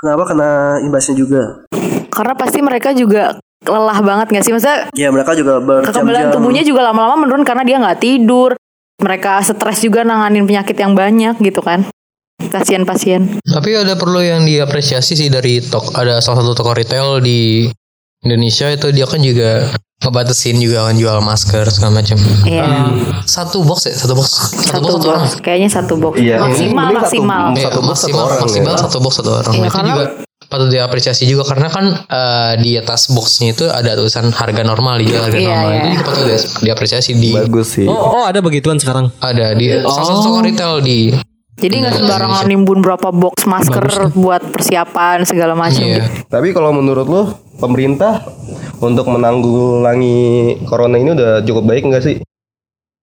kenapa kena imbasnya juga Karena pasti mereka juga lelah banget gak sih? Maksudnya ya mereka juga kekebalan tubuhnya juga lama-lama menurun karena dia nggak tidur. Mereka stres juga nanganin penyakit yang banyak gitu kan. Kasihan pasien. tapi ada perlu yang diapresiasi sih dari tok ada salah satu toko retail di Indonesia itu dia kan juga ngebatasin juga kan jual masker segala macam Iya. satu box ya satu box satu, Satu box satu orang box, kayaknya satu box. Iya, maksimal, mending satu- maksimal. Satu Iya, box satu maksimal, orang maksimal ya. satu box satu orang. Iya, itu karena- juga patut diapresiasi juga karena kan eh, di atas boxnya itu ada tulisan harga normal di harga Iya, normal iya. itu juga patut di- diapresiasi di bagus sih Oh, oh ada begituan sekarang. ada di salah satu toko retail di Jadi nggak sembarangan nimbun berapa box masker buat persiapan segala macam. iya. tapi kalau menurut lu pemerintah untuk menanggulangi corona ini udah cukup baik nggak sih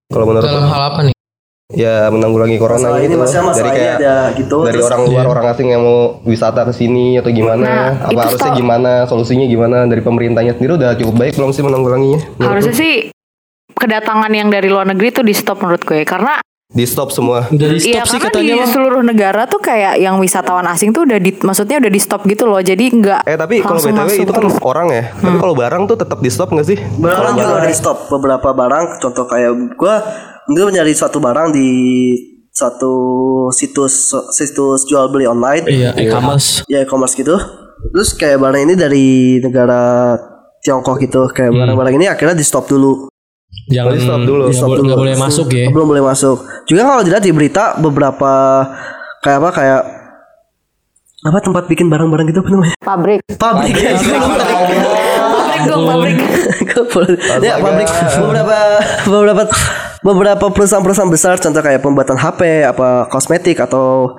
kalau menurut dalam lu hal apa nih? ya menanggulangi corona Masalah ini gitu dari masalah ini kayak ada gitu dari terus orang luar orang asing yang mau wisata ke sini atau gimana Nah, apa harusnya gimana solusinya gimana dari pemerintahnya sendiri udah cukup baik belum sih menanggulanginya Harusnya lu? sih kedatangan yang dari luar negeri itu di stop menurut gue karena Di stop semua. Udah di Iya stop sih karena katanya di seluruh negara tuh kayak yang wisatawan asing tuh udah di, maksudnya udah di stop gitu loh. Jadi nggak Eh tapi kalau BTW masuk itu kan terus. orang ya. Tapi kalau barang tuh tetap di stop gak sih? Barang juga udah di stop beberapa barang contoh kayak gua dulu nyari suatu barang di satu situs situs jual beli online Iya, e-commerce. ya e-commerce gitu terus kayak barang ini dari negara Tiongkok gitu kayak barang-barang ini akhirnya di stop dulu Jangan di stop dulu. Nggak boleh, nggak boleh masuk ya. belum boleh masuk juga kalau dilihat di berita beberapa kayak apa kayak apa tempat bikin barang-barang gitu apa namanya pabrik. pabrik ya Pabrik dong, pabrik. ya pabrik beberapa beberapa beberapa perusahaan-perusahaan besar contoh kayak pembuatan HP apa kosmetik atau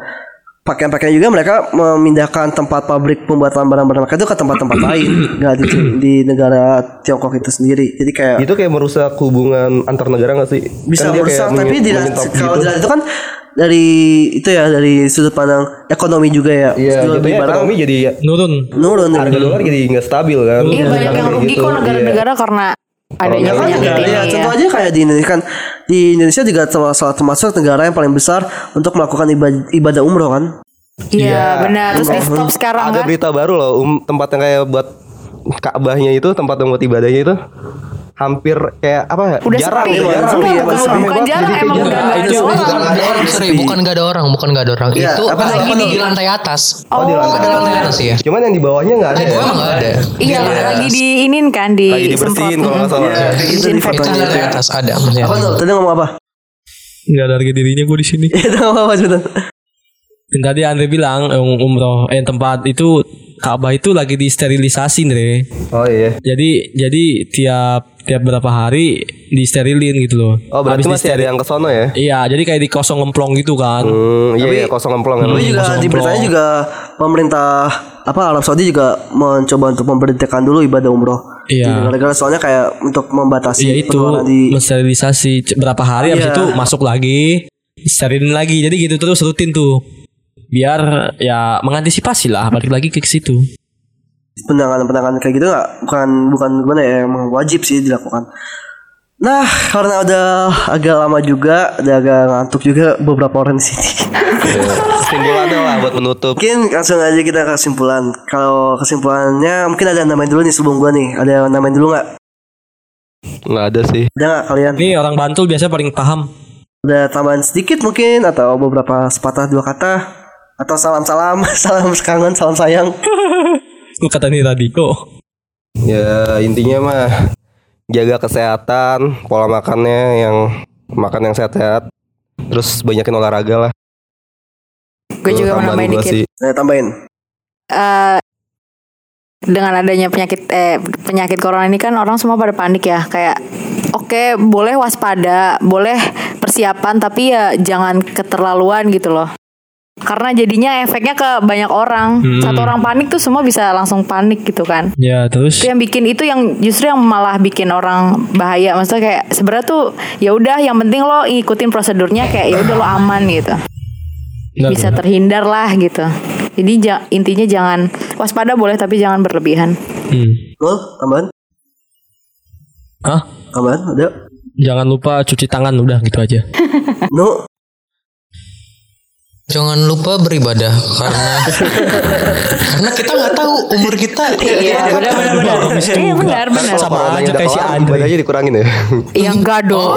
pakaian-pakaian juga mereka memindahkan tempat pabrik pembuatan barang-barang mereka itu ke tempat-tempat lain nggak di, di negara Tiongkok itu sendiri jadi kayak Itu kayak merusak hubungan antar negara gak sih? bisa Kan dia merusak tapi dilihat mengintop kalau gitu. itu kan dari itu ya dari sudut pandang ekonomi juga ya Iya, barang ekonomi jadi Nurun. nurun harga dolar jadi nggak stabil kan. Iya banyak yang Kayak rugi gitu, kok iya. negara-negara karena adanya Ya kan negara, ini ya, ya. contoh aja kayak di Indonesia kan di Indonesia juga salah salah termasuk negara yang paling besar untuk melakukan ibadah, ibadah umroh kan Iya benar. Terus di stop sekarang Ada kan. berita baru loh, um, tempat yang kayak buat Ka'bahnya itu, tempat yang buat ibadahnya itu hampir kayak apa ya? Udah jarang, sepi. ya, jarang, Bukan, iya, bukan, sepi bukan banget. jarang, Jadi emang udah nggak ada orang. bukan ada orang, sorry, bukan gak ada orang, bukan gak ada orang. Iya, itu apa- lagi apa di, lantai atas. Oh, di lantai. Ada lantai atas ya. Cuman yang di bawahnya nggak ada. Di ya? bawah emang gak ada. Iya lagi diinin kan di Lagi dibersihin kalau nggak salah. Iya, kayak di Itu fotonya lantai atas ada. ya. apa tuh tadi ngomong apa Nggak ada harga dirinya gue di sini. itu ngomong apa sebentar Dan tadi Andre bilang eh, umroh eh tempat itu Ka'bah itu lagi disterilisasi Andre. Oh iya. Jadi jadi tiap tiap berapa hari disterilin gitu loh. Oh berarti Habis masih ada yang ke sono ya? Iya, jadi kayak di kosong ngemplong gitu kan. Hmm, iya, iya kosong emplong. Tapi juga kosong di beritanya juga pemerintah apa Arab Saudi juga mencoba untuk memberhentikan dulu ibadah umroh Iya. negara-negara soalnya kayak untuk membatasi Iya itu di mensterilisasi berapa hari habis Iya. itu masuk lagi, sterilin lagi. Jadi gitu terus rutin tuh. Biar ya mengantisipasi lah balik lagi ke situ. Penanganan-penanganan kayak gitu nggak bukan bukan gimana ya emang wajib sih dilakukan. Nah karena udah agak lama juga, udah agak ngantuk juga beberapa orang di sini. Kesimpulannya lah buat menutup. Mungkin langsung aja kita ke kesimpulan. Kalau kesimpulannya mungkin ada yang namain dulu nih sebelum gua nih. Ada yang namain dulu nggak? Nggak ada sih. Ada nggak kalian? Ini orang Bantul biasanya paling paham. Ada tambahan sedikit mungkin atau beberapa sepatah dua kata atau salam-salam, salam kangen, salam sayang. Lu kata nih tadi kok. Ya intinya mah jaga kesehatan, pola makannya yang makan yang sehat-sehat. Terus banyakin olahraga lah. Gue juga mau nambahin dikit. sih. Saya tambahin. Eh, dengan adanya penyakit eh penyakit corona ini kan orang semua pada panik ya kayak oke boleh waspada boleh persiapan tapi ya jangan keterlaluan gitu loh karena jadinya efeknya ke banyak orang satu orang panik tuh semua bisa langsung panik gitu kan Ya terus itu yang bikin itu yang justru yang malah bikin orang bahaya maksudnya kayak sebenarnya tuh ya udah yang penting lo ngikutin prosedurnya kayak ya udah lo aman gitu Benar, bisa benar. terhindar lah gitu jadi ja- intinya jangan waspada boleh tapi jangan berlebihan Hmm. Nul, tambahan? Hah? Tambahan? Ada? Jangan lupa cuci tangan udah gitu aja. No, Jangan lupa beribadah karena karena kita nggak tahu umur kita. iya benar benar benar iya benar benar Sama aja kayak si kelar, Andre. ibadahnya dikurangin ya. yang enggak dong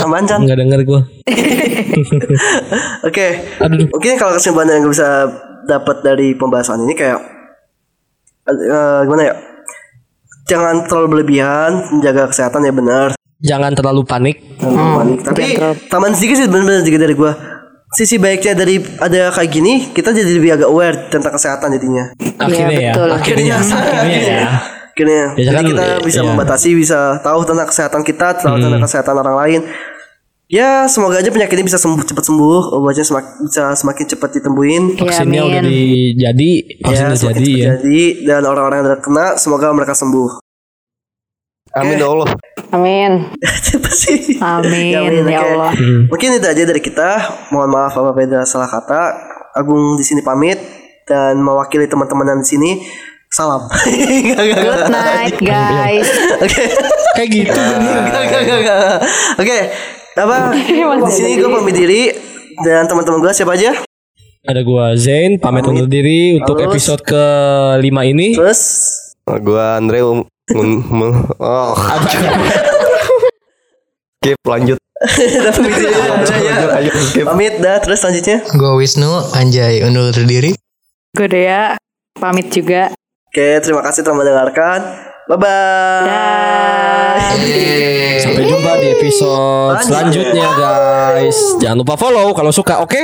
tambahan Chan. Enggak denger gua. Oke. Mungkin kalau kesimpulan yang gue bisa dapat dari pembahasan ini kayak eh, gimana ya? Jangan terlalu berlebihan, menjaga kesehatan ya benar. Jangan terlalu panik. Jangan panik. Tapi tambahan sedikit sih benar-benar sedikit dari gua. Sisi baiknya dari ada kayak gini, kita jadi lebih agak aware tentang kesehatan jadinya. Akhirnya ya. betul. Akhirnya. Akhirnya ya. Akhirnya, Ya, jadi kan, kita bisa iya. membatasi, bisa tahu tentang kesehatan kita, tahu tentang kesehatan orang lain. Ya, semoga aja penyakit ini bisa sembuh cepat sembuh, obatnya semak, bisa semakin cepat ditemuin. ya Vaksinnya udah amin di jadi, vaksin Ya, udah jadi ya. jadi dan orang-orang yang terkena semoga mereka sembuh. Amin ya Allah. amin Apa sih? amin amin, ya oke. Allah Mungkin itu aja dari kita. Mohon maaf apabila ada salah kata. Agung di sini pamit dan mewakili teman-teman di sini. Salam. Good night guys. Oke. Kayak gitu. Oke. Apa? Di sini gue pamit diri dan teman-teman gue siapa aja? Ada gua Zain pamit undur diri untuk Terus. episode ke 5 ini. Terus Gua Andre um, oh. Skip lanjut. pamit diri ya. Pamit dah terus selanjutnya. Gue Wisnu, Anjay, undur diri. Gue Dea pamit juga. Oke, terima kasih telah mendengarkan. Bye bye. Dah. Sampai jumpa di episode selanjutnya guys. Jangan lupa follow kalau suka, oke?